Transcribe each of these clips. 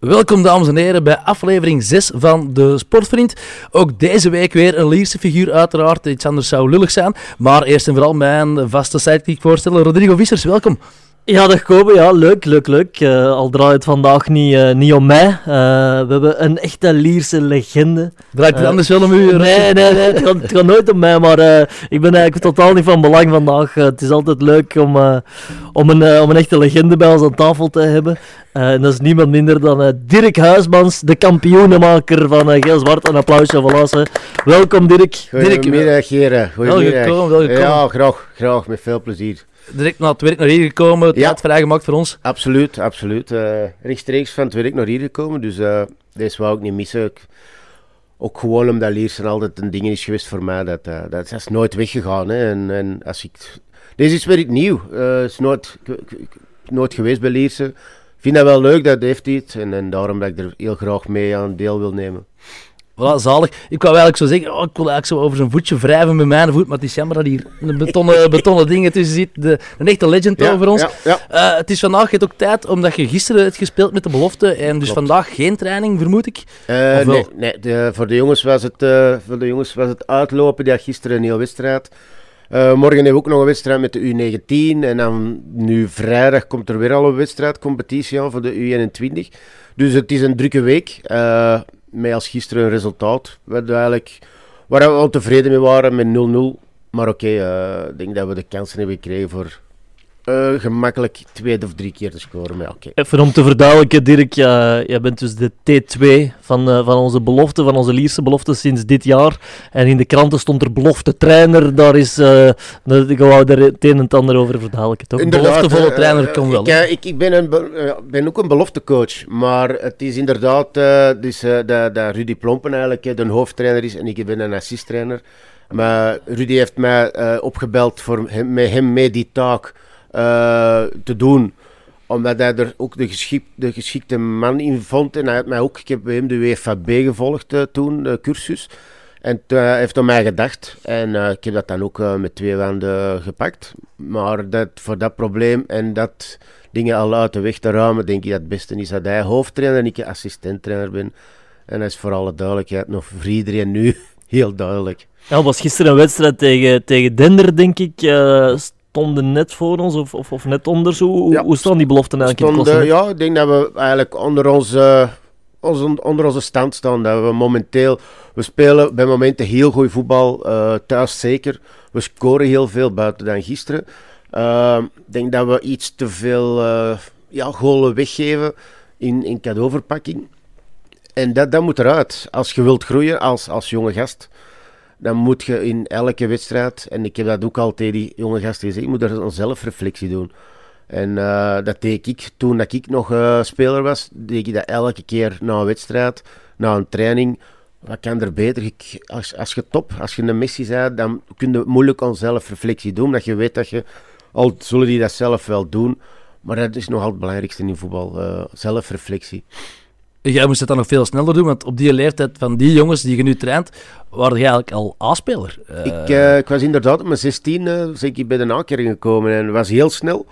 Welkom dames en heren bij aflevering 6 van De Sportvriend. Ook deze week weer een Lierse figuur uiteraard, iets anders zou lullig zijn. Maar eerst en vooral mijn vaste sidekick voorstellen, Rodrigo Vissers, welkom. Ja, dag Kobe. Ja, leuk, leuk, leuk. Uh, al draait het vandaag niet, uh, niet om mij. Uh, we hebben een echte Lierse legende. Draait het anders wel om u? Nee, nee, nee. Het gaat, het gaat nooit om mij, maar ik ben eigenlijk totaal niet van belang vandaag. het is altijd leuk om, om, een, om een echte legende bij ons aan tafel te hebben. en dat is niemand minder dan Dirk Huismans, de kampioenenmaker van Geel Zwart. Een applausje voor Lasse. Welkom Dirk. Goedemiddag heren. Goedemiddag. Welkom, welkom. Ja, graag, graag, met veel plezier direct naar het werk naar hier gekomen. Het ja. vrijgemaakt voor ons. Absoluut, absoluut. Uh, rechtstreeks van het werk naar hier gekomen. Dus uh, deze wou ik niet missen. ook gewoon omdat Liersen altijd een ding is geweest voor mij. Dat, uh, dat is nooit weggegaan. Hè. En, en als ik, deze is weer nieuw. Het is nooit, nooit geweest bij Liersen. Ik vind dat wel leuk, dat heeft iets. En, en daarom dat ik er heel graag mee aan deel wil nemen. Voilà, zalig. Ik wou eigenlijk zo zeggen, oh, ik wil eigenlijk zo over zijn voetje wrijven met mijn voet, maar het is jammer dat hier een betonnen, betonnen dingen tussen zit. De, een echte legend over ons. Ja, ja. Uh, het is vandaag ook tijd, omdat je gisteren hebt gespeeld met de belofte en dus vandaag geen training, vermoed ik? Uh, nee, nee de, voor, de jongens was het, uh, voor de jongens was het uitlopen, die gisteren een heel wedstrijd. morgen hebben we ook nog een wedstrijd met de U19 en dan nu vrijdag komt er weer al een wedstrijdcompetitie aan voor de U21. Dus het is een drukke week met als gisteren een resultaat waar we eigenlijk, waar we al tevreden mee waren met 0-0. Maar oké, eh, ik denk dat we de kansen hebben gekregen voor uh, gemakkelijk twee of drie keer te scoren. Maar okay. Even om te verduidelijken, Dirk, uh, jij bent dus de T2 van, uh, van onze belofte, van onze Lierse belofte sinds dit jaar. En in de kranten stond er belofte trainer, daar is, uh, ik wou daar het een en het ander over verduidelijken, toch? Beloftevolle trainer kan wel. Ik, ik, ik ben, een, ben ook een beloftecoach, maar het is inderdaad dus, dat, dat Rudy Plompen eigenlijk de hoofdtrainer is en ik ben een assisttrainer. Maar Rudy heeft mij opgebeld voor hem, met hem mee die taak te doen omdat hij er ook de, de geschikte man in vond. En hij had mij ook, ik heb bij hem de WFAB gevolgd uh, toen, de cursus. En uh, hij heeft aan mij gedacht. En ik heb dat dan ook met twee handen gepakt. Maar dat, voor dat probleem en dat dingen al uit de weg te ruimen, denk ik dat het beste is dat hij hoofdtrainer en ik assistenttrainer ben. En dat is voor alle duidelijkheid nog voor nu heel duidelijk. Ja, was gisteren een wedstrijd tegen, tegen Dender, denk ik stonden net voor ons of, of, of net onder. Zo. Hoe, hoe staan die beloften eigenlijk stonden, Ja, ik denk dat we eigenlijk onder onze, onze, onder onze stand staan. Dat we momenteel, we spelen bij momenten heel goed voetbal, uh, thuis zeker. We scoren heel veel buiten dan gisteren. Uh, ik denk dat we iets te veel uh, ja, golen weggeven in, in cadeauverpakking. En dat, dat moet eruit. Als je wilt groeien als, als jonge gast dan moet je in elke wedstrijd, en ik heb dat ook al tegen die jonge gasten gezegd, je moet er een zelfreflectie doen. En uh, dat deed ik toen dat ik nog uh, speler was, deed ik dat elke keer na een wedstrijd, na een training. Wat kan er beter? Ik, als, als je top, als je een missie bent, dan kun je moeilijk een zelfreflectie doen. Dat je weet dat je, al zullen die dat zelf wel doen, maar dat is nogal het belangrijkste in voetbal, uh, zelfreflectie. Jij moest het dan nog veel sneller doen, want op die leeftijd van die jongens die je nu traint, waren je eigenlijk al A-speler. Uh... Ik, uh, ik, was inderdaad op mijn 16 uh, ik bij de nakering gekomen en was heel snel.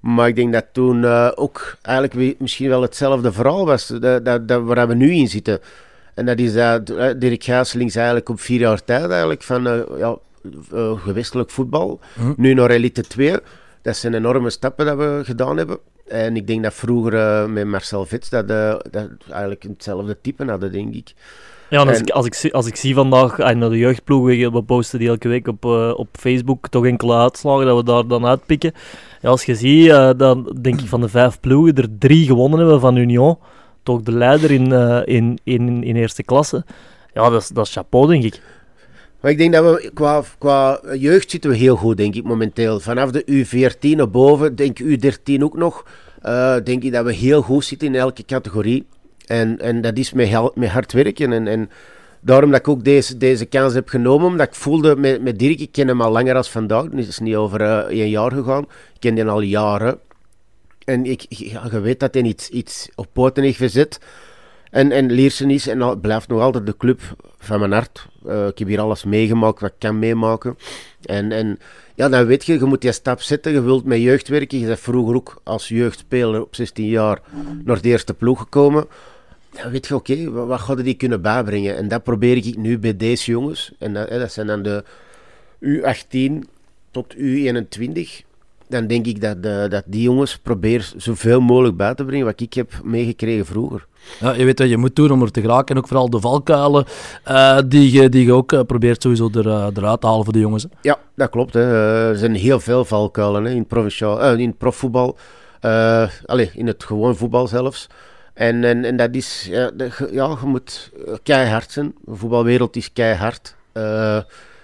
Maar ik denk dat toen ook eigenlijk misschien wel hetzelfde verhaal was dat, dat, dat waar we nu in zitten. En dat is dat Dirk Gaaselings eigenlijk op vier jaar tijd eigenlijk van ja, gewestelijk voetbal, hm. nu naar Elite 2. Dat zijn enorme stappen dat we gedaan hebben. En ik denk dat vroeger uh, met Marcel Vits dat, uh, dat eigenlijk hetzelfde type hadden, denk ik. Ja, als, ik, als, ik, als ik zie vandaag uh, naar de jeugdploegen, we posten die elke week op, op Facebook, toch enkele uitslagen dat we daar dan uitpikken. Ja, als je ziet, dan denk ik van de vijf ploegen er drie gewonnen hebben van Union. Toch de leider in, in, in, in eerste klasse. Ja, dat is, dat is chapeau, denk ik. Maar ik denk dat we qua, qua jeugd zitten we heel goed, denk ik, momenteel. Vanaf de U14 naar boven, denk U13 ook nog, uh, denk ik dat we heel goed zitten in elke categorie. En, en dat is met, met hard werken. En, en daarom dat ik ook deze, deze kans heb genomen, omdat ik voelde met, met Dirk, ik ken hem al langer als vandaag, het is niet over uh, één jaar gegaan, ik ken hem al jaren. En ik, je weet dat hij iets, iets op poten heeft gezet. En, en Liersen is en blijft nog altijd de club van mijn hart. Uh, ik heb hier alles meegemaakt wat ik kan meemaken. En, en ja, dan weet je, je moet die stap zetten. Je wilt met jeugd werken. Je bent vroeger ook als jeugdspeler op 16 jaar naar de eerste ploeg gekomen. Dan weet je, oké, wat, wat die kunnen bijbrengen? En dat probeer ik nu bij deze jongens. En dat, dat zijn dan de U18 tot U21 dan denk ik dat, dat die jongens probeer zoveel mogelijk bij te brengen wat ik heb meegekregen vroeger. Ja, je weet wat je moet doen om er te geraken. En ook vooral de valkuilen uh, die, je, die je ook uh, probeert sowieso er, eruit te halen voor de jongens. Hè. Ja, dat klopt. Hè. er zijn heel veel valkuilen hè, in, provinciaal, in profvoetbal. allez, in het gewoon voetbal zelfs. En, en, en dat is, ja, de, ja, je moet keihard zijn. De voetbalwereld is keihard.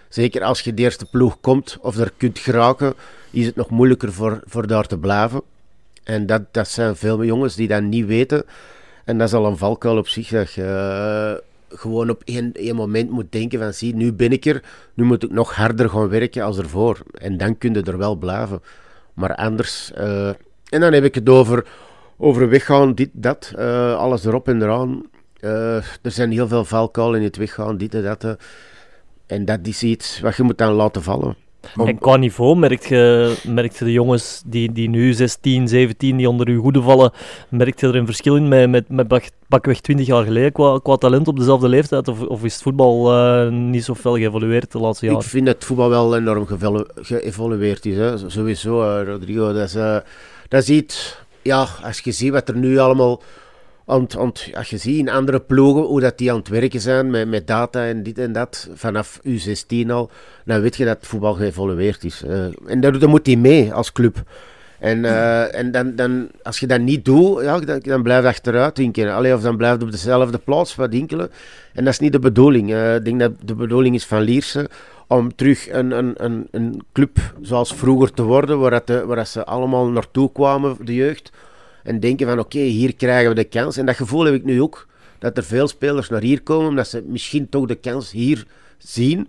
zeker als je de eerste ploeg komt of er kunt geraken is het nog moeilijker voor, voor daar te blijven. En dat, dat zijn veel jongens die dat niet weten. En dat is al een valkuil op zich, dat je uh, gewoon op één, moment moet denken van, zie, nu ben ik er, nu moet ik nog harder gaan werken als ervoor. En dan kun je er wel blijven. Maar anders... Uh, en dan heb ik het over, over weggaan, dit, dat, uh, alles erop en eraan. er zijn heel veel valkuilen in het weggaan, dit en dat. en dat is iets wat je moet dan laten vallen. En qua niveau merkt je, merkt je de jongens die, die nu 16, 17, die onder uw goede vallen, merkt je er een verschil in met, met, met pakweg 20 jaar geleden qua, qua talent op dezelfde leeftijd? Of, of is het voetbal uh, niet zo fel geëvolueerd de laatste jaren? Ik vind dat het voetbal wel enorm geëvolueerd is. Hè. Sowieso, uh, Rodrigo. Dat is, uh, dat is iets... Ja, als je ziet wat er nu allemaal want, want als je ziet in andere ploegen hoe dat die aan het werken zijn met, met data en dit en dat, vanaf U16 al, dan weet je dat voetbal geëvolueerd is. Uh, en daar, moet hij mee als club. En, uh, en dan, dan, als je dat niet doet, ja, dan, blijf je achteruit hinken. Allee, of dan blijf je op dezelfde plaats wat hinkelen. En dat is niet de bedoeling. Uh, ik denk dat de bedoeling is van Lierse om terug een, een, een, een club zoals vroeger te worden, waar, waar ze allemaal naartoe kwamen, de jeugd en denken van oké, hier krijgen we de kans. En dat gevoel heb ik nu ook, dat er veel spelers naar hier komen, omdat ze misschien toch de kans hier zien,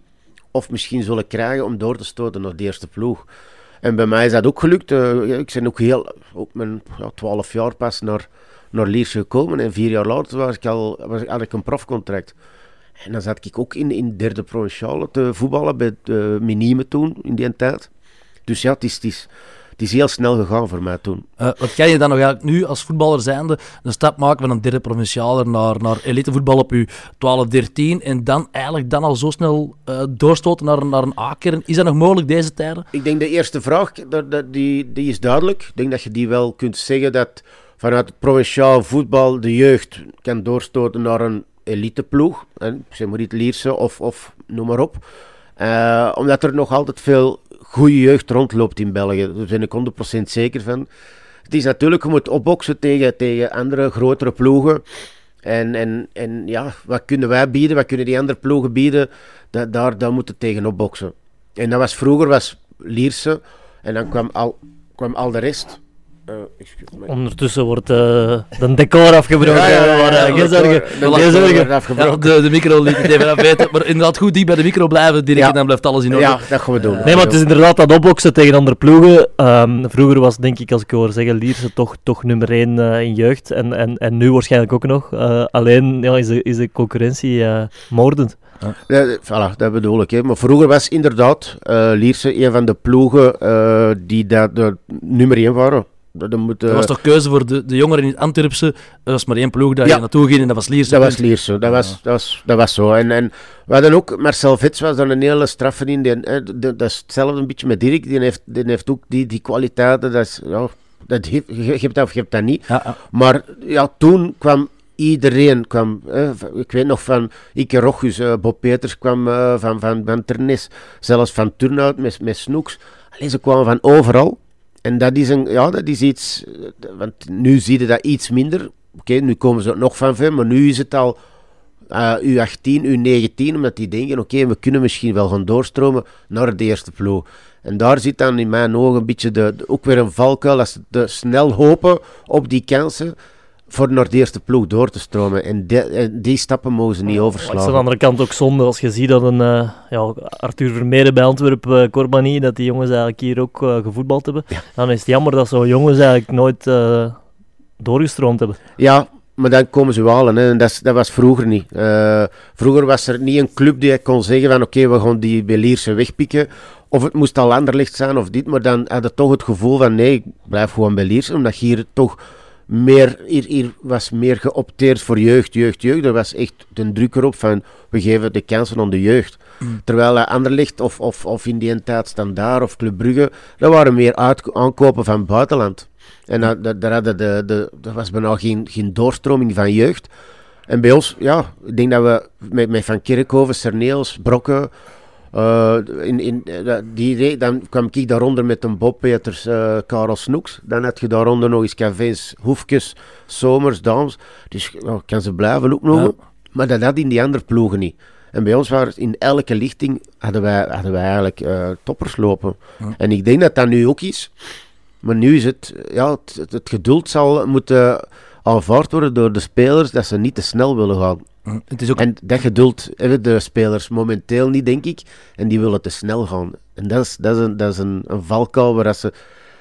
of misschien zullen krijgen om door te stoten naar de eerste ploeg. En bij mij is dat ook gelukt. Uh, ik ben ook heel, op mijn ja, 12 jaar pas naar, naar Lierse gekomen. En vier jaar later was ik al, was, had ik een profcontract. En dan zat ik ook in, in derde provinciale te voetballen bij de Minime toen, in die tijd. Dus ja, het is, het is, het is heel snel gegaan voor mij toen. Uh, wat kan je dan nog eigenlijk nu als voetballer zijnde een stap maken van een derde provincialer naar, naar elitevoetbal op je 12, 13 en dan eigenlijk dan al zo snel uh, doorstoten naar, naar een A-kern? Is dat nog mogelijk deze tijden? Ik denk de eerste vraag, die, die is duidelijk. Ik denk dat je die wel kunt zeggen dat vanuit het provinciaal voetbal de jeugd kan doorstoten naar een eliteploeg. Zeg maar niet Lierse of, of noem maar op. Uh, omdat er nog altijd veel goede jeugd rondloopt in België. Daar ben ik 100% zeker van. Het is natuurlijk, je moet opboksen tegen, tegen andere grotere ploegen. En, en, en ja, wat kunnen wij bieden, wat kunnen die andere ploegen bieden, daar, daar moet tegen opboksen. En dat was vroeger was Lierse en dan kwam al, kwam al de rest. Uh, Ondertussen wordt uh, de decor afgebroken. Ja, ja, ja, ja geen zorgen. De, de, micro liet het even afweten. Maar inderdaad, goed die bij de micro blijven, direct, dan blijft alles in orde. Ja, dat gaan we doen. Nee, maar het is inderdaad dat opboksen tegen andere ploegen. Um, vroeger was, denk ik, als ik hoor zeggen, Lierse toch, toch nummer 1 uh, in jeugd. En, en, en nu waarschijnlijk ook nog. alleen ja, is, de, is de concurrentie moordend. Ja, voilà, dat bedoel ik. Hè. Maar vroeger was inderdaad Lierse een van de ploegen die dat de nummer 1 waren. Dat, moet, uh... was toch keuze voor de, de jongeren in het Antwerpse? Er was maar één ploeg daar ja. je naartoe ging en dat was Lierse. Dat was Lierse, dat, was, dat, was, dat was zo. En, en we hadden ook, Marcel Vits was dan een hele straffe in. Die, dat is hetzelfde een beetje met Dirk, die heeft, die heeft ook die, die kwaliteiten. Dat is, ja, dat je hebt dat of je hebt dat niet. Ja, maar ja, toen kwam iedereen kwam. ik weet nog van Ike Rochus, uh, Bob Peters kwam uh, van, van, van Ternis, zelfs van Turnhout met, met Snoeks. Alleen ze kwamen van overal. En dat is, een, ja, dat is iets, want nu zie je dat iets minder. Oké, nu komen ze nog van ver, maar nu is het al uh, U18, U19, omdat die denken, oké, we kunnen misschien wel gaan doorstromen naar de eerste ploeg. En daar zit dan in mijn ogen een beetje de, ook weer een valkuil, als ze te snel hopen op die kansen, voor de eerste ploeg door te stromen. En, die stappen mogen ze niet overslaan. Het is aan de andere kant ook zonde als je ziet dat een uh, ja, Arthur Vermeeren bij Antwerpen, uh, Corbani, dat die jongens eigenlijk hier ook uh, gevoetbald hebben. Dan is het jammer dat zo'n jongens eigenlijk nooit doorgestroomd hebben. Ja, maar dan komen ze wel Hè. En dat, dat was vroeger niet. Uh, vroeger was er niet een club die kon zeggen van oké, we gaan die Belierse wegpikken. Of het moest al Anderlicht zijn of dit. Maar dan had je toch het gevoel van nee, ik blijf gewoon Belierse. Omdat je hier toch meer, hier, hier was meer geopteerd voor jeugd, jeugd, jeugd. Er was echt de druk erop van we geven de kansen aan de jeugd. Mm. Terwijl Anderlicht of, of, of in die tijd Standaard of Club Brugge, dat waren meer aankopen van buitenland. En dat, daar hadden de, de, er was bijna geen, geen doorstroming van jeugd. En bij ons, ja, ik denk dat we met, met Van Kerkhoven, Serneels, Brokken, uh, in, in, die, dan kwam ik daaronder met een Bob Peters, uh, Karel Snoeks. Dan had je daaronder nog eens cafés, hoefjes, zomers, dames. Dus nou, kan ze blijven ook nog. Maar dat had in die andere ploegen niet. En bij ons waren in elke lichting hadden wij, hadden wij eigenlijk uh, toppers lopen. En ik denk dat dat nu ook is. Maar nu is het, ja, het, het geduld zal moeten aanvaard worden door de spelers dat ze niet te snel willen gaan. En dat geduld hebben de spelers momenteel niet, denk ik. En die willen te snel gaan. En dat is, dat is, een, dat is een, valkuil waar, ze,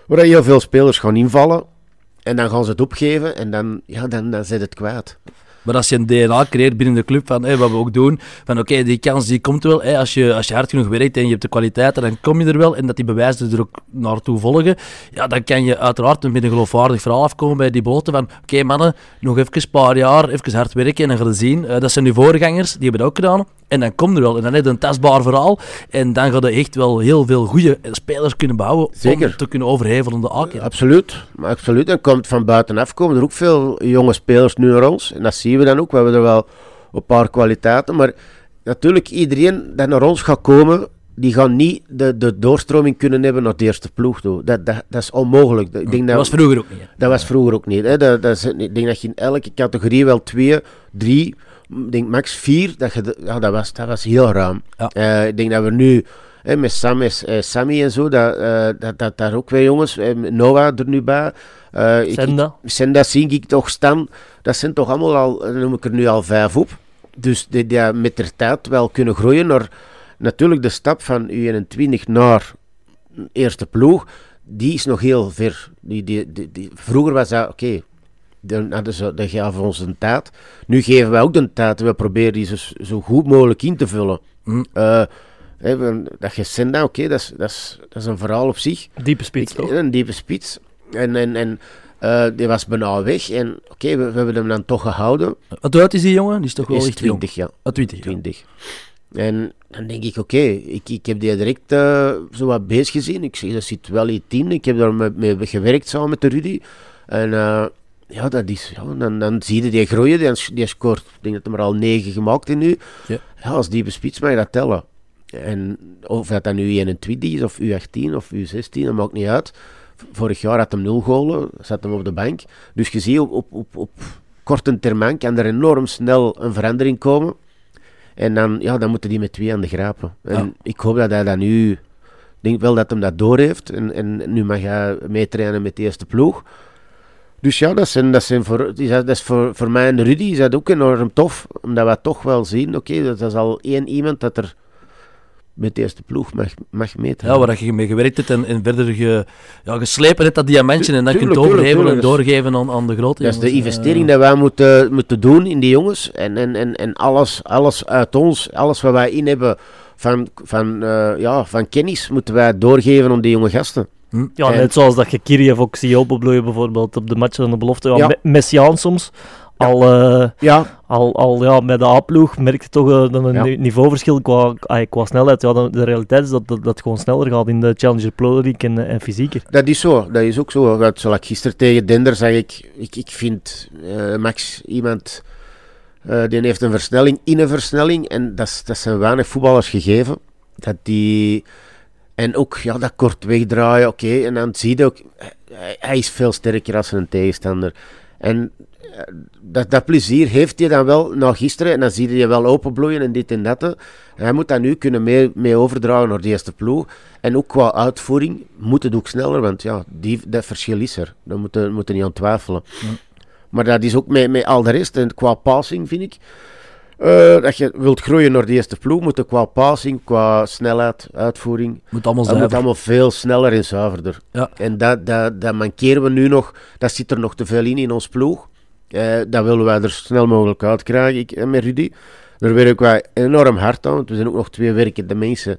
waar heel veel spelers gaan invallen. En dan gaan ze het opgeven en dan, ja, dan, dan zit het kwijt. Maar als je een DNA creëert binnen de club, van, wat we ook doen, van oké, die kans die komt wel. als, je, als je hard genoeg werkt en je hebt de kwaliteiten, dan kom je er wel. En dat die bewijzen er ook naartoe volgen. Ja, dan kan je uiteraard met een geloofwaardig verhaal afkomen bij die boten van oké mannen, nog even een paar jaar, even hard werken en dan gaan we zien. Uh, dat zijn nu voorgangers, die hebben dat ook gedaan. En dan komt er wel. En dan heb je een tastbaar verhaal. En dan ga je echt wel heel veel goede spelers kunnen bouwen Zeker. om te kunnen overhevelen de A-keer. Absoluut. Absoluut. En komt van buitenaf komen er ook veel jonge spelers nu naar ons. En dat zien we dan ook. We hebben er wel een paar kwaliteiten. Maar natuurlijk, iedereen dat naar ons gaat komen, die gaan niet de, de doorstroming kunnen hebben naar de eerste ploeg toe. Dat, dat, dat is onmogelijk. Ik denk dat, was vroeger ook niet. Dat was vroeger ook niet. Hè. Dat, dat is, ik denk dat je in elke categorie wel twee, drie ik denk max vier, dat, je, ja, dat, was, dat was heel ruim. Uh, ik denk dat we nu hè, met Sam, uh, Sammy en zo, dat, uh, dat, dat daar ook weer jongens, Noah er nu bij. Senda. Ik, Senda zie ik toch staan. Dat zijn toch allemaal al, noem ik er nu al vijf op. Dus die, die met de tijd wel kunnen groeien naar natuurlijk de stap van U21 naar eerste ploeg. Die is nog heel ver. Die, die, die, vroeger was dat, oké, dan hadden ze, dat gaven ons een tijd. Nu geven wij ook de tijd. We proberen die zo, zo goed mogelijk in te vullen. Mm. Uh, dat je Senda, oké, dat, is, dat, is, dat is een verhaal op zich. Diepe spits, toch? Een diepe spits. En, en, en uh, die was bijna weg. En oké, we, we, hebben hem dan toch gehouden. Wat oud is die jongen? Die is toch wel echt 20, ja. Oh, 20, 20. En dan denk ik, oké, ik, ik heb die direct uh, zo wat bezig gezien. Ik zeg, dat zit wel in team. Ik heb daar mee, gewerkt samen met de Rudy. En uh, ja, dat is, ja, dan, dan zie je die groeien. Die, die scoort, ik denk dat hij maar al negen gemaakt is nu. Ja. ja als die bespits mag je dat tellen. En of dat dan nu 21 is, of U18 of U16, dat maakt niet uit. Vorig jaar had hij nul golen, zat hem op de bank. Dus je ziet op, op, op, op korte termijn kan er enorm snel een verandering komen. En dan, ja, dan moeten die met twee aan de grapen. En ik hoop dat hij dat nu... Ik denk wel dat hem dat door heeft. En, en nu mag hij meetrainen met de eerste ploeg. Dus ja, dat, zijn, dat, zijn voor, dat is voor, voor mij en Rudy is dat ook enorm tof. Omdat we toch wel zien, oké, dat is al één iemand dat er met de eerste ploeg mag, mag meten. Ja, waar je mee gewerkt hebt en, en verder ge, ja, geslepen hebt, dat diamantje, en dan kunt overhevelen en doorgeven aan, aan de grote Dat is de investering die wij moeten, moeten doen in die jongens. En, en, en, en alles, alles uit ons, alles wat wij in hebben van, van, uh, ja, van kennis, moeten wij doorgeven aan die jonge gasten. Hm? Ja, net zoals dat je Kiriev ook ziet opbloeien bijvoorbeeld op de matchen van de belofte. Ja, ja. Messiaan soms. Al, uh, ja. al, al ja, met de A-ploeg merk je toch uh, een niveauverschil qua, qua snelheid. Ja, de, de realiteit is dat, dat dat gewoon sneller gaat in de Challenger Pro League en, en fysieker. Dat is zo, dat is ook zo. Dat, zoals gisteren tegen Dender zeg ik, ik, ik vind uh, Max iemand... die heeft een versnelling in een versnelling en dat, dat zijn weinig voetballers gegeven. Dat die en ook ja, dat kort wegdraaien, oké. En dan zie je ook, hij is veel sterker als een tegenstander. En eh, dat, dat plezier heeft hij dan wel na gisteren. En dan zie je je wel openbloeien en dit en dat. En hij moet dat nu kunnen mee, mee overdragen naar de eerste ploeg. En ook qua uitvoering moet het ook sneller, want ja, die, dat verschil is er. Daar moeten we niet aan twijfelen. Maar dat is ook met, met al de rest. En qua passing vind ik uh, dat je wilt groeien naar de eerste ploeg, moet qua passing, qua snelheid, uitvoering, moet allemaal, dat moet allemaal veel sneller en zuiverder. Ja. En dat, dat, dat mankeren we nu nog, dat zit er nog te veel in in ons ploeg. Uh, dat willen wij er snel mogelijk uit krijgen, ik en met Rudy. Daar werken wij enorm hard aan, want we zijn ook nog twee werkende mensen.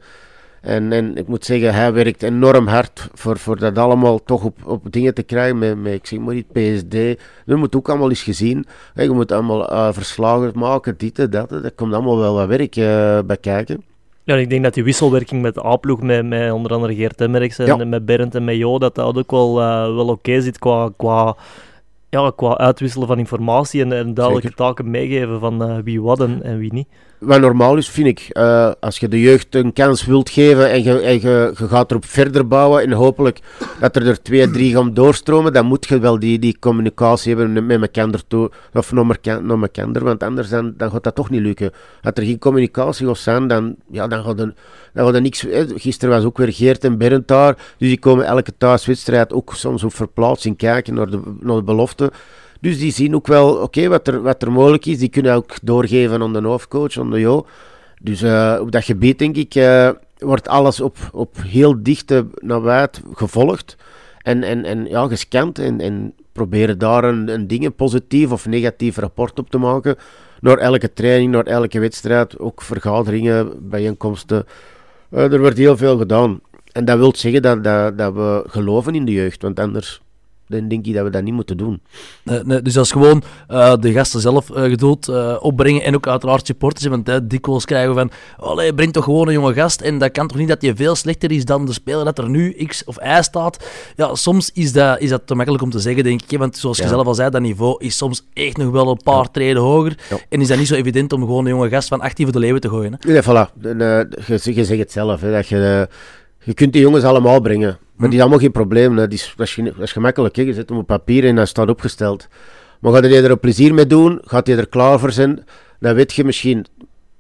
En, en ik moet zeggen, hij werkt enorm hard voor, voor dat allemaal toch op, op dingen te krijgen. Met, met, ik zeg maar niet, PSD. Dat moet ook allemaal eens gezien. Je moet allemaal uh, verslagen maken, dit en dat. Er komt allemaal wel wat werk uh, bij kijken. Ja, ik denk dat die wisselwerking met de A-ploeg, met, met onder andere Geert Emmerix en met Berend en met Jo, dat dat ook wel, uh, wel oké zit qua, qua, ja, qua uitwisselen van informatie en, en duidelijke taken meegeven van wie wat en, en wie niet wat normaal is, vind ik. Uh, als je de jeugd een kans wilt geven en, je, en je, gaat erop verder bouwen en hopelijk dat er er twee, drie gaan doorstromen, dan moet je wel die, die communicatie hebben met elkaar toe, of naar elkaar, want anders dan, gaat dat toch niet lukken. Als er geen communicatie gaat dan, ja, dan gaat er, niks... Gisteren was ook weer Geert en Berend daar, dus die komen elke thuiswedstrijd ook soms op verplaatsing kijken naar de belofte. Dus die zien ook wel, oké, wat, er, wat er mogelijk is. Die kunnen ook doorgeven aan de hoofdcoach, aan de Jo. Dus uh, op dat gebied, denk ik, uh, wordt alles op, op heel dichte nabijheid gevolgd. En, en, en ja, gescand. En, en proberen daar een, een ding, positief of negatief rapport op te maken. Naar elke training, naar elke wedstrijd. Ook vergaderingen, bijeenkomsten. Uh, er wordt heel veel gedaan. En dat wil zeggen dat, dat, dat we geloven in de jeugd. Want anders dan denk ik dat we dat niet moeten doen. Nee, nee, dus dat is gewoon uh, de gasten zelf uh, geduld uh, opbrengen en ook uiteraard supporters. Want uh, dikwijls krijgen we van, allee, breng toch gewoon een jonge gast. En dat kan toch niet dat je veel slechter is dan de speler dat er nu X of Y staat. Ja, soms is dat, is dat te makkelijk om te zeggen, denk ik. Want zoals je zelf al zei, dat niveau is soms echt nog wel een paar ja. treden hoger. Ja. En is dat niet zo evident om gewoon een jonge gast van 18 voor de leeuwen te gooien. Hè? Nee, voilà. je, je zegt het zelf, hè, dat je je kunt die jongens allemaal brengen. Maar die is allemaal geen probleem. Hè. Die is, dat, is, dat is gemakkelijk. Hè. Je zet hem op papier en dat staat opgesteld. Maar gaat hij er een plezier mee doen? Gaat hij er klaar voor zijn? Dan weet je misschien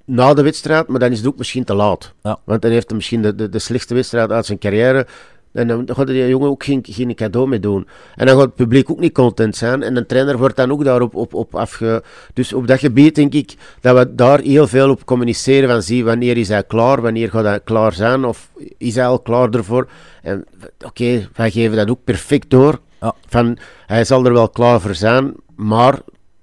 na de wedstrijd, maar dan is het ook misschien te laat. Ja. Want dan heeft hij misschien de, de, de slechtste wedstrijd uit zijn carrière. En dan gaat die jongen ook geen, geen cadeau mee doen. En dan gaat het publiek ook niet content zijn. En de trainer wordt dan ook daarop op, op afge... Dus op dat gebied denk ik dat we daar heel veel op communiceren. Van zie, wanneer is hij klaar? Wanneer gaat hij klaar zijn? Of is hij al klaar ervoor? En oké, okay, wij geven dat ook perfect door. Ja. Van, hij zal er wel klaar voor zijn. Maar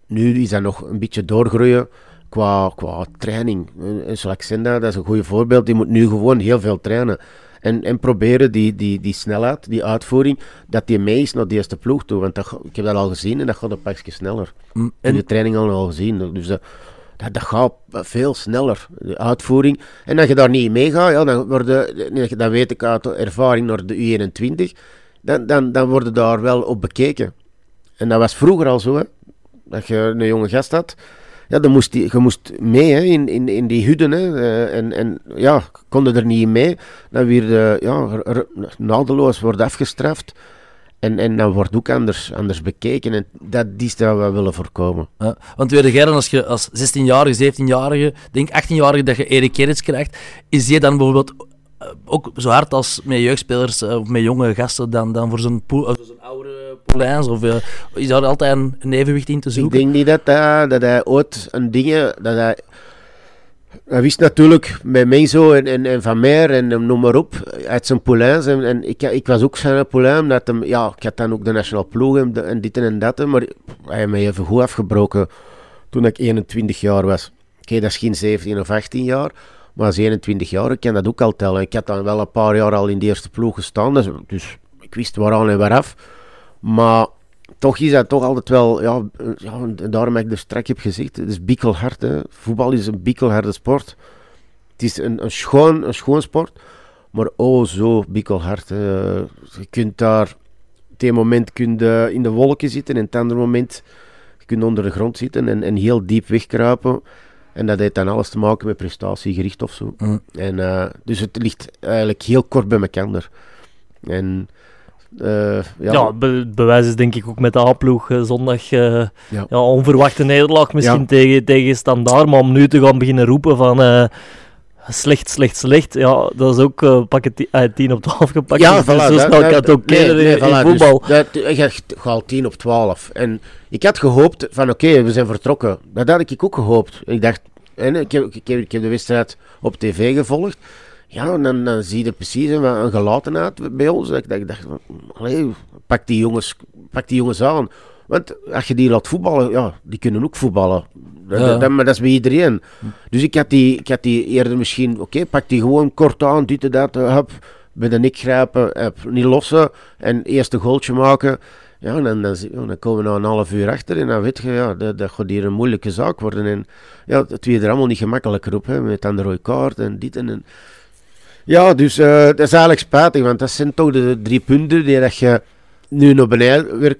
nu is hij nog een beetje doorgroeien qua, qua training. En Solaxenda, dat is een goed voorbeeld. Die moet nu gewoon heel veel trainen. En, en proberen die, die, die snelheid, die uitvoering, dat die mee is naar de eerste ploeg toe. Want dat, ik heb dat al gezien en dat gaat een pakje sneller. En In de training al, al gezien. Dus dat, dat, dat, gaat veel sneller, de uitvoering. En als je daar niet mee gaat, ja, dan, worden, dan weet ik uit ervaring naar de U21, dan, dan, dan worden daar wel op bekeken. En dat was vroeger al zo, hè, dat je een jonge gast had ja, dan moest die, je moest mee hè, in, in, in die hudden. Hè, eh, en, en ja, konden er niet mee. Dan weer uh, ja, nadeloos wordt afgestraft. En, en dan wordt ook anders, anders bekeken. En dat is dat we willen voorkomen. Ja, want weet jij dan, als je als 16-jarige, 17-jarige, denk 18-jarige, dat je Erik Gerrits krijgt, is die dan bijvoorbeeld eh, ook zo hard als met jeugdspelers of met jonge gasten dan, dan voor zo'n zo oude Poulains? Of uh, is daar altijd een, een, evenwicht in te zoeken? Ik denk niet dat, uh, dat hij ooit een dingen... Dat hij, hij wist natuurlijk met Menzo en, en, en Van Meer en noem maar op, uit zijn Poulains. En, en ik, ik was ook zijn Poulain, dat hem, ja, ik had dan ook de nationale ploeg en, en dit en dat, maar hij heeft mij even goed afgebroken toen ik 21 jaar was. Oké, dat is geen 17 of 18 jaar, maar als 21 jaar, ik kan dat ook al tellen. Ik had dan wel een paar jaar al in de eerste ploeg gestaan, dus, dus ik wist waaraan en waaraf. Maar toch is dat toch altijd wel, ja, ja daarom heb ik er straks heb gezegd, het is bikkelhard. Voetbal is een bikkelharde sport. Het is een, een, schoon, een schoon sport, maar oh zo bikkelhard. Je kunt daar, op moment kun je in de wolken zitten en het andere moment je onder de grond zitten en, en heel diep wegkruipen. En dat heeft dan alles te maken met prestatiegericht of zo. Mm. En, uh, dus het ligt eigenlijk heel kort bij elkaar. En uh, ja, ja be bewijs is denk ik ook met de A-ploeg uh, zondag uh, ja. ja. onverwachte nederlaag misschien ja. tegen, tegen Standaard, maar om nu te gaan beginnen roepen van slecht, slecht, slecht, ja, dat is ook uh, pakken 10 op 12 gepakt. Ja, dus voilà, zo snel kan het ook nee, nee, in, voilà, in voetbal. Dus dat, je gaat 10 op 12. En ik had gehoopt van oké, okay, we zijn vertrokken. Dat had ik ook gehoopt. Ik dacht, en ik, heb, ik, heb, ik heb de wedstrijd op tv gevolgd. Ja, dan, dan zie je precies een, een gelatenheid bij ons. Ik dacht, ik dacht allee, pak, die jongens, pak die jongens aan. Want als je die laat voetballen, ja, die kunnen ook voetballen. Dat, dat, maar dat is bij iedereen. Dus ik had die, ik had die eerder misschien, oké, pak die gewoon kort aan, dit en dat, heb, bij de nek grijpen, heb, niet lossen en eerst een goaltje maken. Ja, dan, dan, dan komen we na een half uur achter en dan weet je, ja, dat, dat gaat hier een moeilijke zaak worden. En ja, het weer er allemaal niet gemakkelijker op, hè, met een rode kaart en dit en... en. Ja, dus uh, dat is eigenlijk spijtig, want dat zijn toch de drie punten die dat je nu naar beneden weer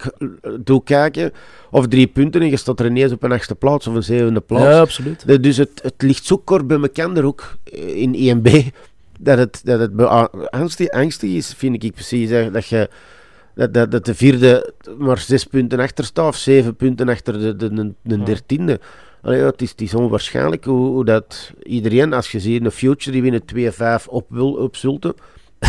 doet kijken. Of drie punten en je staat er ineens op een achtste plaats of een zevende plaats. Ja, absoluut. Dus het, het ligt zo kort bij elkaar ook eh, in 1B dat het, dat het angstig, angstig is, vind ik precies. Dat je dat, dat, dat de vierde maar zes punten achter staat, of zeven punten achter de, de, de, de dertiende. Allee, het, is, het is onwaarschijnlijk hoe, hoe, dat iedereen, als je ziet, een future die winnen 2-5 op, wil, op Zulte,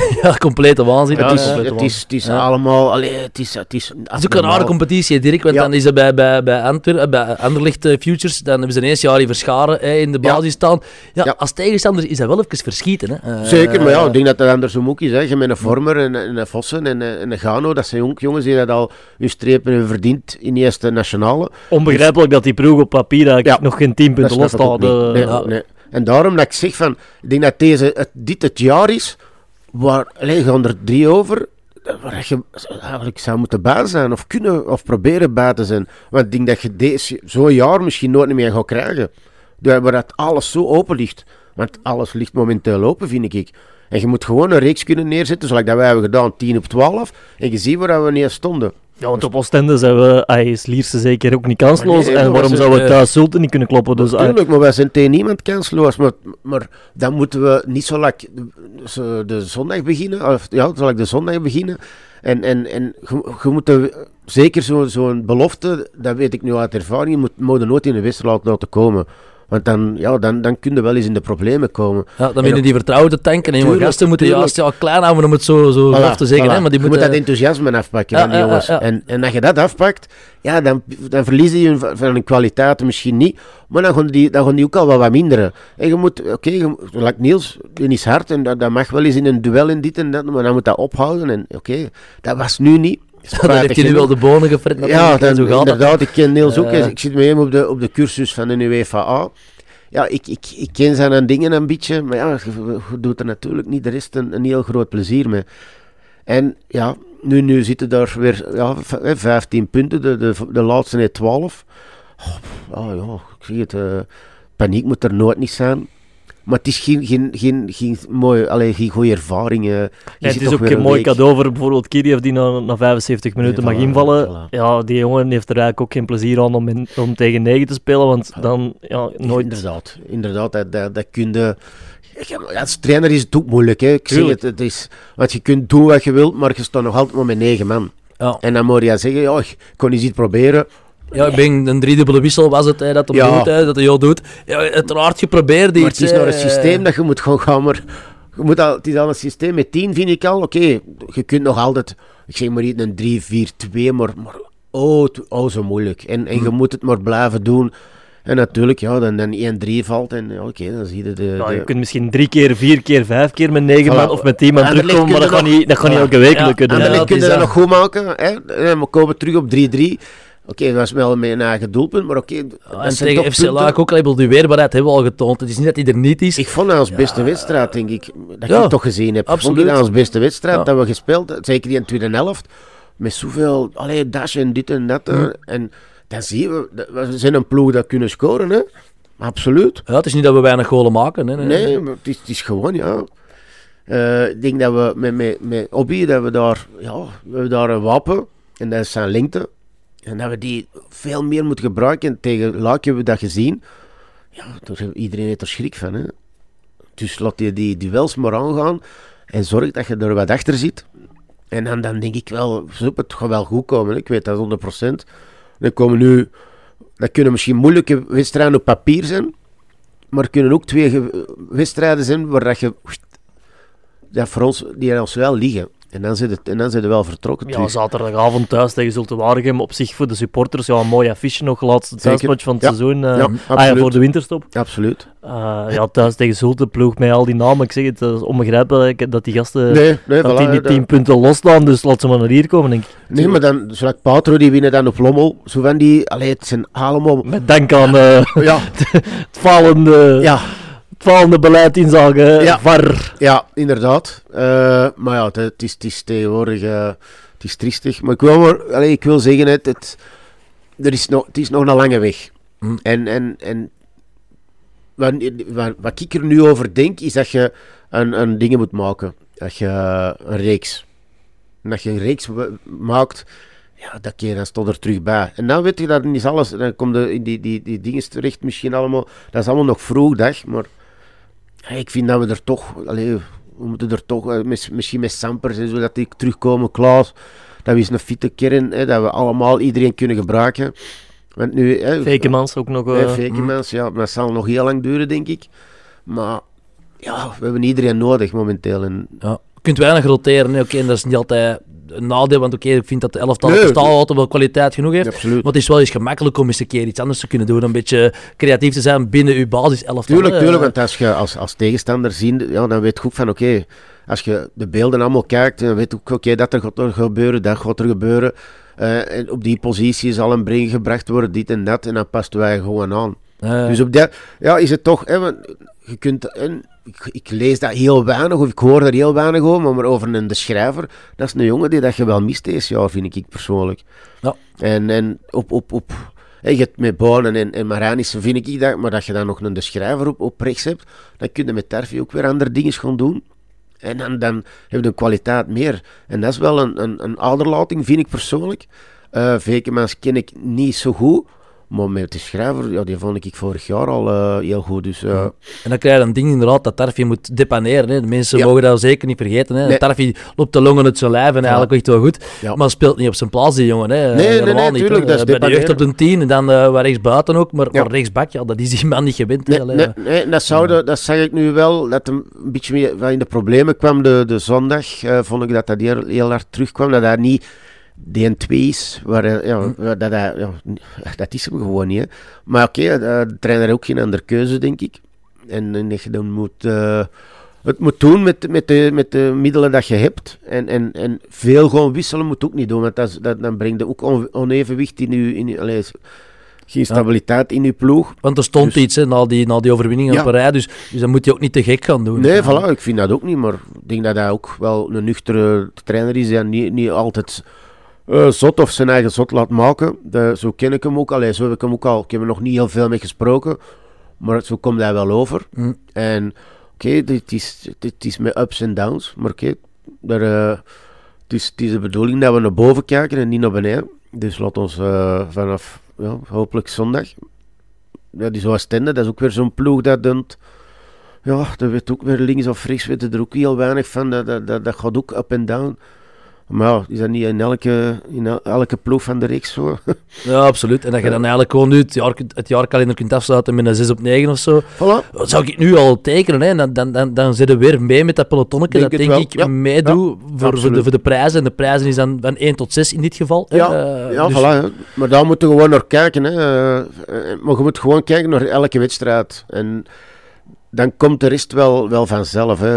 ja, complete waanzin. het is, het is, het is allemaal... Allee, het is, het is, het is ook een harde competitie, Dirk. Want dan is het bij, bij, bij, Antwer, eh, bij Anderlicht uh, Futures, dan hebben ze ineens jaar die verscharen hè, in de basis staan. Ja, als tegenstander is dat wel even verschieten. Hè. Uh, Zeker, maar ja, ik denk dat dat andersom ook is. Hè. Je met een Vormer en, en een Vossen en, en een Gano, dat zijn jongens die dat al hun strepen hebben verdiend in de eerste nationale. Onbegrijpelijk dat die ploeg op papier eigenlijk nog geen 10 punten losstaat. Nee, nee. En daarom dat ik zeg van, ik denk dat deze, het, dit het jaar is waar, alleen gaan er drie over, waar je eigenlijk zou moeten bij zijn, of kunnen, of proberen bij te zijn. Want ik denk dat je deze, zo'n jaar misschien nooit meer gaat krijgen. Waar dat alles zo open ligt. Want alles ligt momenteel open, vind ik. En je moet gewoon een reeks kunnen neerzetten, zoals dat wij hebben gedaan, 10 op 12. En je ziet waar we neer stonden. Ja, want op Oostende zijn we, hij is Lierse zeker ook niet kansloos. en waarom zouden we thuis Zulte niet kunnen kloppen? Dus, Tuurlijk, maar wij zijn tegen niemand kansloos. Maar, maar dan moeten we niet zo lang de zondag beginnen. Of ja, zo de zondag beginnen. En, en, en je, moet zeker zo'n zo belofte, dat weet ik nu uit ervaring, je moet, moet nooit in de wedstrijd laten komen. Want dan, ja, dan, dan kun je wel eens in de problemen komen. Ja, dan je die vertrouwen te tanken. En jonge gasten moeten juist ja, klein houden om het zo, zo voilà, te zeggen. Hè, maar die je moet dat enthousiasme afpakken van die jongens. En, en als je dat afpakt, ja, dan, dan verliezen je van, van kwaliteit misschien niet. Maar dan gaan die, dan gaan die ook al wat, wat minderen. En je moet, oké, okay, like Niels, die is hard en dat, dat mag wel eens in een duel en dit en dat. Maar dan moet dat ophouden. En oké, dat was nu niet. dan heeft hij nu wel de bonen gefret. Ja, dan, zo gaat inderdaad. Ik ken Niels ook. Ik zit met hem op de, op de cursus van de UEFA Ja, ik, ik, ik ken zijn dingen een beetje, maar ja, je, doet er natuurlijk niet de rest een, een heel groot plezier mee. En ja, nu, nu zitten daar weer ja, 15 punten, de, de, de laatste net 12. Oh, ja, ik zie het. Uh, paniek moet er nooit niet zijn. Maar het is geen, geen, geen, geen, mooi, allee, geen goede ervaring. Ja, het is ook een mooi cadeau voor bijvoorbeeld Kiriev die na, na 75 minuten mag invallen. Ja, die jongen heeft er eigenlijk ook geen plezier aan om, in, om tegen 9 te spelen, want dan ja, nooit... Inderdaad, inderdaad dat, dat, dat kun je... Ja, als trainer is het ook moeilijk. Hè. Ik zeg het, het is, want je kunt doen wat je wilt, maar je staat nog altijd maar met negen man. Ja. En dan moet je zeggen, ja, ik kon eens iets proberen. Ja, ik ben een driedubbele wissel was het, hè, dat hem ja. doet, hè, dat hij jou doet. Ja, uiteraard geprobeerd iets. Maar het is nog een systeem dat je moet gewoon gaan, maar... Je moet al, het is al een systeem met 10, vind ik al. Oké, je kunt nog altijd, ik zeg maar niet een 3, 4, 2, maar, maar oh, oh, zo moeilijk. En, en je hm. moet het maar blijven doen. En natuurlijk, ja, dan, dan 1-3 valt en ja, oké, dan zie je de, ja, Je kunt misschien drie keer, vier keer, vijf keer met negen man of met tien man terugkomen, maar dat kan, niet, dat kan niet elke week lukken. En dan ja, kun je dat nog goed maken. Hè? We komen terug op 3-3. Oké, dat was wel mijn eigen doelpunt, maar oké. Okay, en tegen FC Laak ook al die weerbaarheid hebben we al getoond. Het is niet dat hij er niet is. Ik vond dat als beste wedstrijd, denk ik. Dat ja, ik toch gezien heb. Absoluut. Vond ik dat als beste wedstrijd dat we gespeeld Zeker die in de tweede helft. Met zoveel, allee, dash en dit en dat. Hm. En dan zie je, we zijn een ploeg dat kunnen scoren, hè. Absoluut. Ja, het is niet dat we weinig golen maken. Hè? Nee, nee maar het is, het is gewoon, ja. Uh, ik denk dat we met, met, met Obi, dat we daar, ja, we hebben daar een wapen. En dat is zijn lengte. En dat we die veel meer moeten gebruiken. Tegen Luik hebben we dat gezien. Ja, iedereen heeft er schrik van. Hè? Dus laat je die duels maar aangaan. En zorg dat je er wat achter zit. En dan, dan denk ik wel, het gaat wel goed komen. Ik weet dat 100%. Dan komen nu, dat kunnen misschien moeilijke wedstrijden op papier zijn. Maar kunnen ook twee wedstrijden zijn waar dat je dat voor ons, die ons wel liggen. En dan het, en dan het wel vertrokken. Ja, zaterdagavond thuis tegen Zulte Waregem. Op zich voor de supporters ja, een mooi affiche nog. Laatste thuismatch van het seizoen. Uh, ja, ah, voor de winterstop. Absoluut. Uh, ja, thuis tegen Zulte ploeg met al die namen. Ik zeg het, het is onbegrijpelijk dat die gasten nee, nee, dat die, die tien punten losstaan. Dus laat ze maar naar hier komen, denk ik. Nee, maar dan, zoals Patro, die winnen dan op Lommel. Zo van die, allee, het zijn allemaal... Met dank aan uh, ja. het falende... Ja falende beleid inzage ja. VAR. Ja, inderdaad. Uh, maar ja, het, is, het is tegenwoordig uh, het is triestig. Maar ik wil, maar, allez, ik wil zeggen, het, het, er is nog, het is nog een lange weg. Hm. En, en, en wat, wat, wat, ik er nu over denk, is dat je een, een dingen moet maken. Dat je een reeks. En dat je een reeks maakt, ja, dat keer dan stond er terug bij. En dan weet je, dat is alles, dan komt in die, die, die dingen terecht misschien allemaal, dat is allemaal nog vroeg dag, maar ik vind dat we er toch, allee, we moeten er toch, eh, misschien met Sampers en zo, dat die terugkomen, Klaas, dat we eens een fitte kern, hè, dat we allemaal iedereen kunnen gebruiken. Want nu, hè, Fekemans ook nog. Uh, Fekemans, ja, dat zal nog heel lang duren, denk ik. Maar ja, we hebben iedereen nodig momenteel. En... Ja. Je kunt weinig roteren, oké, dat is niet altijd een nadeel, want oké, ik vind dat de elftal nee, altijd wel kwaliteit genoeg heeft. Maar het is wel eens gemakkelijk om eens een keer iets anders te kunnen doen. Een beetje creatief te zijn binnen uw basis elftal. Tuurlijk, tuurlijk, want als je als, als tegenstander ziet, ja, dan weet je goed van oké, als je de beelden allemaal kijkt, dan weet je ook oké, dat er gaat er gebeuren, dat gaat er gebeuren. Uh, en op die positie zal een breng gebracht worden, dit en dat, en dan past wij gewoon aan. Dus op dat, ja, is het toch, hè, je kunt, en, ik, ik, lees dat heel weinig, of ik hoor daar heel weinig over, maar over een de schrijver, dat is een jongen die dat je wel mist deze jaar, vind ik persoonlijk. Ja. En, en op, op, op, je hebt met Bonen en, en Maranissen vind ik dat, maar dat je dan nog een de schrijver op, op rechts hebt, dan kun je met Tarfi ook weer andere dingen gaan doen. En dan, dan heb je een kwaliteit meer. En dat is wel een, een, een vind ik persoonlijk. Uh, Vekemans ken ik niet zo goed. Maar met de schrijver, ja, die vond ik vorig jaar al uh, heel goed. Dus, uh... En dan krijg je een ding inderdaad dat Tarfi moet depaneren. Hè. De mensen mogen dat zeker niet vergeten. Hè. Nee. Tarfi loopt de longen uit zijn lijf en eigenlijk echt wel goed. Ja. Maar speelt niet op zijn plaats, die jongen. Hè. Nee, nee, nee, niet, tuurlijk. Dat is Bij de jeugd op de 10 en dan uh, waar rechts buiten ook. Maar, maar rechtsbak, ja, dat is die man niet gewend. Nee, nee, nee, dat, zou dat zag ik nu wel. Dat een beetje meer in de problemen kwam de, de zondag. vond ik dat dat heel, heel hard terugkwam. Dat hij niet DN2's, waar, ja, hm. dat, dat, ja, dat is hem gewoon niet. Hè. Maar oké, okay, de trainer ook geen andere keuze, denk ik. En, en je dan moet, uh, het moet doen met, met, de, met de middelen dat je hebt. En, en, en veel gewoon wisselen moet ook niet doen, want dat, dat, dan brengt ook on, onevenwicht in je... In, allez, geen stabiliteit in je ploeg. Want er stond dus, iets hè, na, die, na die overwinning ja. op Parijs, dus, dus dan moet je ook niet te gek gaan doen. Nee, voilà, ik vind dat ook niet, maar ik denk dat hij ook wel een nuchtere trainer is en niet, niet altijd uh, zot of zijn eigen zot laat maken. De, zo ken ik hem ook. Allee, zo heb ik hem ook al. Ik heb er nog niet heel veel mee gesproken. Maar zo komt hij wel over. Mm. En oké, okay, dit, is, dit is met ups en downs. Maar oké, okay, uh, het, is, het is de bedoeling dat we naar boven kijken en niet naar beneden. Dus laat ons uh, vanaf ja, hopelijk zondag. Ja, die Oostende, dat is ook weer zo'n ploeg dat doet. Ja, dat weet ook weer links of rechts, weten er ook heel weinig van. Dat, dat, dat, dat gaat ook up en down. Maar ja, is dat niet in elke, in elke ploeg van de reeks zo? ja, absoluut. En dat je dan eigenlijk gewoon nu het, jaar, het jaarkalender kunt afsluiten met een 6 op 9 of zo. Voilà. Zou ik nu al tekenen, hè? Dan, dan, dan, dan zit er weer mee met dat pelotonnetje. Dat denk ik ja. meedoe voor, voor, de, voor de prijzen. En de prijzen is dan van 1 tot 6 in dit geval. Ja, uh, ja dus... voilà. Maar daar moeten we gewoon naar kijken. Hè. Uh, maar je moet gewoon kijken naar elke wedstrijd. En dan komt de rest wel, wel vanzelf. Hè.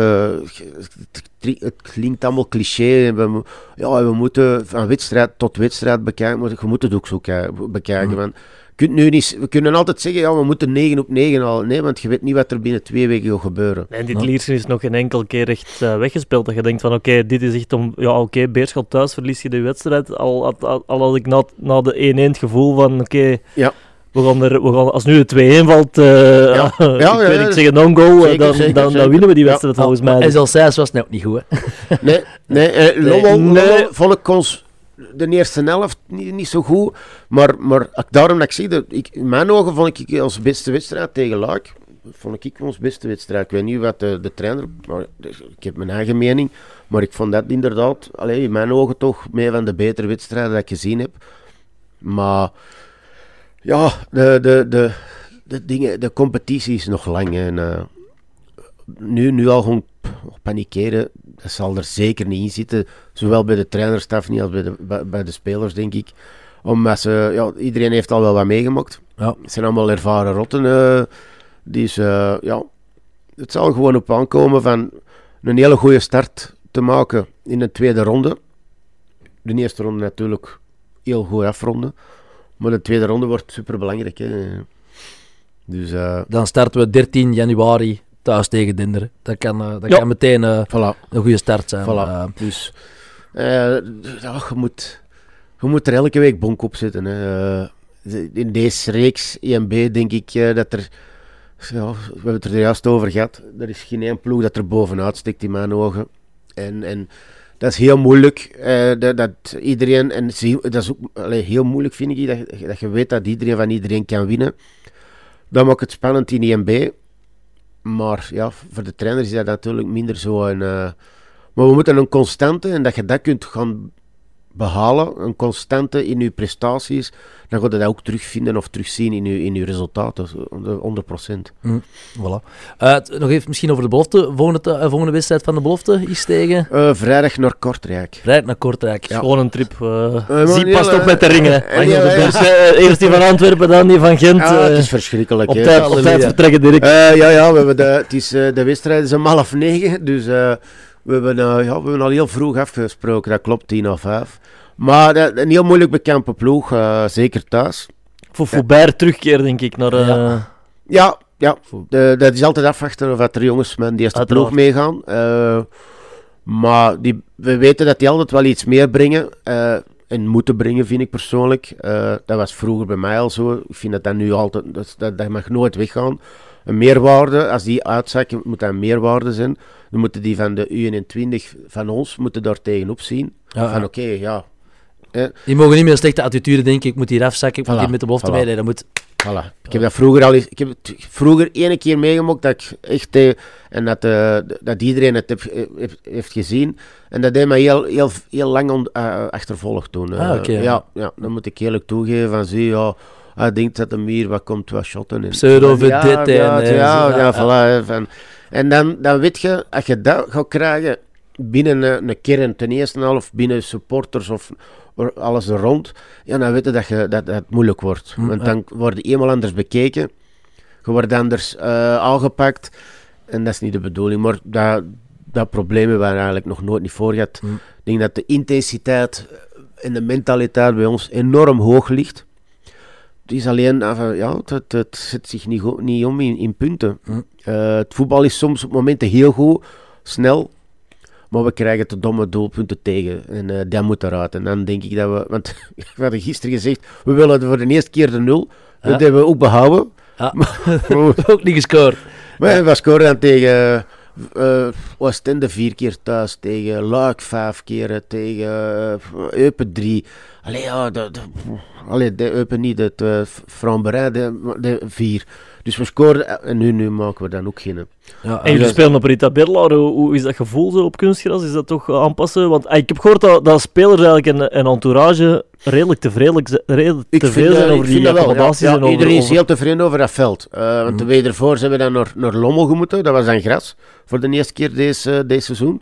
Het, klinkt allemaal cliché. We, ja, we moeten van wedstrijd tot wedstrijd bekijken, maar je moet het ook zo bekijken. Mm. kunt nu niet, we kunnen altijd zeggen, ja, we moeten 9 op 9 al. Nee, want je weet niet wat er binnen twee weken gaat gebeuren. En dit Liersen is nog geen enkel keer echt uh, weggespeeld. Dat je denkt van, oké, dit is echt om... Ja, oké, okay, Beerschot thuis verlies je de wedstrijd. Al, al, al, had ik na, na de 1-1 het gevoel van, oké... ja we gaan er, we gaan, als nu de 2-1 valt, uh, ja. ja, ik, weet, zeggen non-goal, eh, dan, dan, dan, winnen we die wedstrijd volgens mij. En zelfs 6 was het niet goed. Hè? nee, nee, eh, Lommel, nee. vond ik ons de eerste helft niet, niet zo goed. Maar, maar daarom dat ik zeg, dat ik, in mijn ogen vond ik ons beste wedstrijd tegen Luik. Vond ik ons beste wedstrijd. Ik weet niet wat de, de trainer, maar ik heb mijn eigen mening. Maar ik vond dat inderdaad, alleen in mijn ogen toch, meer van de betere wedstrijden dat ik gezien heb. Maar ja, de, de, de, de, dingen, de competitie is nog lang. En, uh, nu, nu al gewoon panikeren, dat zal er zeker niet in zitten. Zowel bij de trainerstaf niet als bij de, bij, de spelers, denk ik. Omdat ze, ja, iedereen heeft al wel wat meegemaakt. Ja. Het zijn allemaal ervaren rotten. Uh, dus uh, ja, het zal gewoon op aankomen van een hele goede start te maken in de tweede ronde. De eerste ronde natuurlijk heel goed afronden. Maar de tweede ronde wordt super belangrijk. Dus, uh, Dan starten we 13 januari thuis tegen Dinderen. Dat kan, uh, dat kan meteen uh, voilà. een goede start zijn. Voilà. dus ja, je, moet, je moet er elke week bonk op zitten. Hè. in deze reeks EMB denk ik dat er. Ja, we hebben het er juist over gehad. Er is geen één ploeg dat er bovenuit stikt in mijn ogen. En, en dat is heel moeilijk. dat, dat, iedereen, en dat is ook heel moeilijk, vind ik, dat, dat je weet dat iedereen van iedereen kan winnen. Dat maakt het spannend in IMB. Maar ja, voor de trainer is dat natuurlijk minder zo. Een, uh, maar we moeten een constante, en dat je dat kunt gaan behalen, een constante in je prestaties, dan ga je dat ook terugvinden of terugzien in je, in je resultaten, 100%. Mm, voilà. Uh, nog even misschien over de belofte. Volgende, uh, volgende wedstrijd van de belofte is tegen? Uh, vrijdag naar Kortrijk. Vrijdag naar Kortrijk. Ja. Gewoon een trip. Zie past op met de ringen. eerst die van Antwerpen, dan die van Gent. Ja, het is verschrikkelijk. Op tijd, op tijd vertrekken direct. ja, ja, we hebben de, het is, de wedstrijd is om half negen, dus... We hebben, ja, we hebben al heel vroeg afgesproken, dat klopt, tien of vijf. Maar een heel moeilijk bekende ploeg, uh, zeker thuis. Voor Faubert terugkeer, denk ik, naar... Uh... Ja, ja, ja. De, dat is altijd afwachten of er jongens met die eerste ploeg meegaan. Uh, maar die, we weten dat die altijd wel iets meer brengen. en moeten brengen, vind ik persoonlijk. dat was vroeger bij mij al zo. Ik vind dat dat nu altijd... Dat, dat, dat mag nooit weggaan. Een meerwaarde, als die uitzakken, moet dat een meerwaarde zijn. Dan moeten die van de U21 van ons moeten daar tegenop zien. Ja, van oké, ja, die mogen niet meer slechte attitude denken, ik moet hier afzakken, ik moet hier met de belofte voilà. Dat moet... Voilà. Ik heb dat vroeger al eens, ik heb vroeger ene keer meegemaakt dat ik echt, eh, en dat, uh, dat iedereen het heeft, heeft, gezien. En dat deed mij heel, heel, heel lang on, uh, achtervolgd toen. Ah, okay. ja, ja, dan moet ik eerlijk toegeven van zie, ja, hij denkt dat hem hier wat komt, wat shotten. in. Pseudo ja, dit ja, en... Ja, ja, voilà. Van, en dan, dan weet je, als je dat gaat krijgen binnen een, een kern, ten eerste al, of binnen supporters of alles er rond, ja, dan weet je dat, je, dat, dat het moeilijk wordt. Mm, Want dan word je eenmaal anders bekeken, je wordt anders uh, aangepakt, en dat is niet de bedoeling. Maar dat, dat probleem hebben we eigenlijk nog nooit niet voor gehad. Mm. Ik denk dat de intensiteit en de mentaliteit bij ons enorm hoog ligt. Is alleen, ja, het, het, zet zich niet, niet om in, in punten. Mm. Uh, het voetbal is soms op momenten heel goed, snel, maar we krijgen te domme doelpunten tegen. En uh, dat moet eruit. En dan denk ik dat we... Want we hadden gisteren gezegd, we willen voor de eerste keer de nul. Dat hebben we ook behouden. Ja. ook niet gescoord. Maar we scoren dan tegen... Uh, Oostende vier keer thuis, tegen Luik vijf keer, tegen uh, Eupen drie. Allee, ja, de, de, de Eupen niet, het uh, Framberij, de, de vier. Dus we scoren en nu, nu maken we dan ook geen. Ja, en jullie spelen op Rita Berlaar. Hoe, hoe, is dat gevoel zo op kunstgras? Is dat toch aanpassen? Want ah, ik heb gehoord dat, dat spelers eigenlijk een, een entourage redelijk tevreden, redelijk tevreden zijn over die accommodaties. Ja, ja, iedereen is heel tevreden over dat veld. Uh, want mm. de week ervoor zijn we dan naar, naar Lommel gemoeten. Dat was dan gras voor de eerste keer deze, deze seizoen.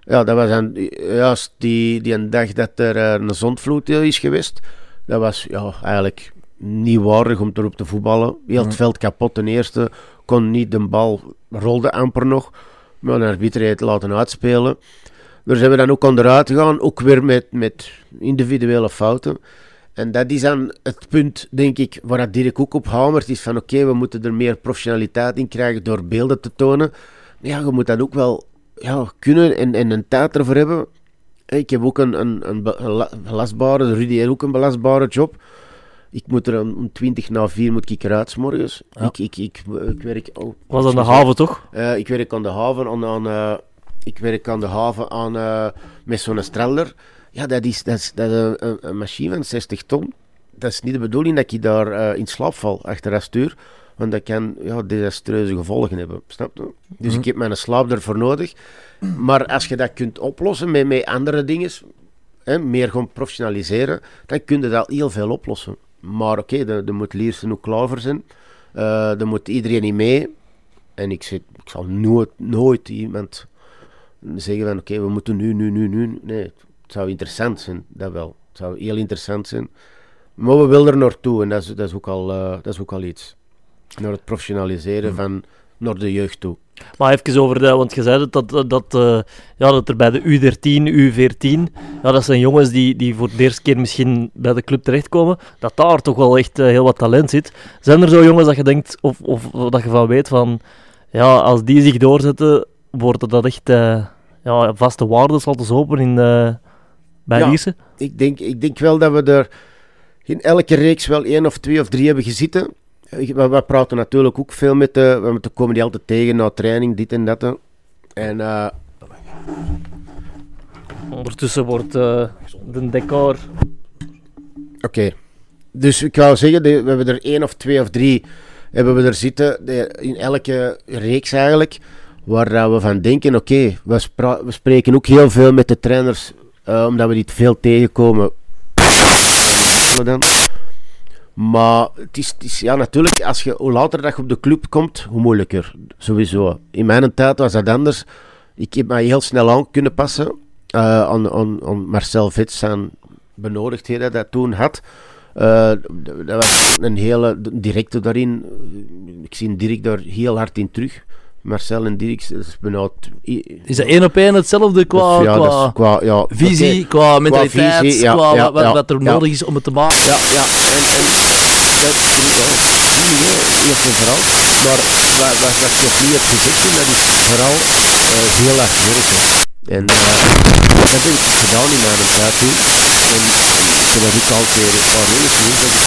Ja, dat was dan juist die, die een dag dat er een zondvloed is geweest. Dat was ja, eigenlijk niet waardig om erop te voetballen. Heel het veld kapot ten eerste. Kon niet de bal, rolde amper nog. Maar de arbiter heeft laten uitspelen. Daar zijn we dan ook onderuit gegaan. Ook weer met, met individuele fouten. En dat is dan het punt, denk ik, waar Dirk ook op hamert. Is van oké, we moeten er meer professionaliteit in krijgen door beelden te tonen. Maar ja, je moet dat ook wel ja, kunnen en, en een tijd ervoor hebben. Ik heb ook een, een, een belastbare, Rudy heeft ook een belastbare job. Ik moet er om 20 na 4 moet ik eruit morgens. Ik, ik, ik, ik, werk... Oh, Was aan de haven toch? Uh, ik werk aan de haven aan... aan uh, ik werk aan de haven aan, uh, met zo'n strelder. Ja, dat is, dat is, dat is een, een, machine van 60 ton. Dat is niet de bedoeling dat ik daar in slaap val achter dat stuur. Want dat kan ja, desastreuze gevolgen hebben. Snap je? Dus mhm. ik heb mijn slaap ervoor nodig. Maar als je dat kunt oplossen met, met andere dingen, hè, meer gaan professionaliseren, dan kun je dat heel veel oplossen. Maar oké, okay, er moet Liersen ook klaar voor zijn. Uh, er moet iedereen niet mee. En ik, zit, ik zal nooit, nooit iemand zeggen van oké, we moeten nu, nu, nu, nu. Nee, het zou interessant zijn, dat wel. Het zou heel interessant zijn. Maar we willen er naartoe en dat is, dat is, ook, al, uh, dat is ook al iets. Naar het professionaliseren mm. van naar de jeugd toe. Maar even over de, want je zei dat, dat, dat, uh, ja, dat er bij de U13, U14, ja, dat zijn jongens die, die voor de eerste keer misschien bij de club terechtkomen, dat daar toch wel echt uh, heel wat talent zit. Zijn er zo jongens dat je denkt, of, of dat je van weet van, ja, als die zich doorzetten, wordt dat echt uh, ja, vaste waarde, zal te open in, bij ja, Lierse? Ik denk, ik denk wel dat we er in elke reeks wel één of twee of drie hebben gezeten we, we, praten natuurlijk ook veel met de, we, de komen die altijd tegen na training, dit en dat. En uh, ondertussen wordt uh, de decor. Oké, dus ik wou zeggen, we hebben er één of twee of drie hebben we er zitten in elke reeks eigenlijk, waar we van denken, oké, we, we, spreken ook heel veel met de trainers, uh, omdat we die veel tegenkomen. Dan. Maar het is, ja, natuurlijk, als je, hoe later dat je op de club komt, hoe moeilijker. Sowieso. In mijn tijd was dat anders. Ik heb mij heel snel aan kunnen passen uh, aan, aan, aan Marcel Vits en benodigdheden dat hij toen had. Uh, dat was een hele directe daarin. Ik zie Dirk daar heel hard in terug. Marcel en Dirk, is benauwd. Is dat één op één hetzelfde qua, ja, qua, qua ja, visie, qua mentaliteit, qua, visie, ja, qua wat, wat, er nodig is om het te maken? Ja, ja. En, en dat is eerst en vooral. Maar wat, wat, wat ik nog niet heb gezegd, dat is vooral uh, heel erg werken. En uh, dat heb ik gedaan in mijn tijd toen. En ik heb dat ook altijd gezegd, dat ik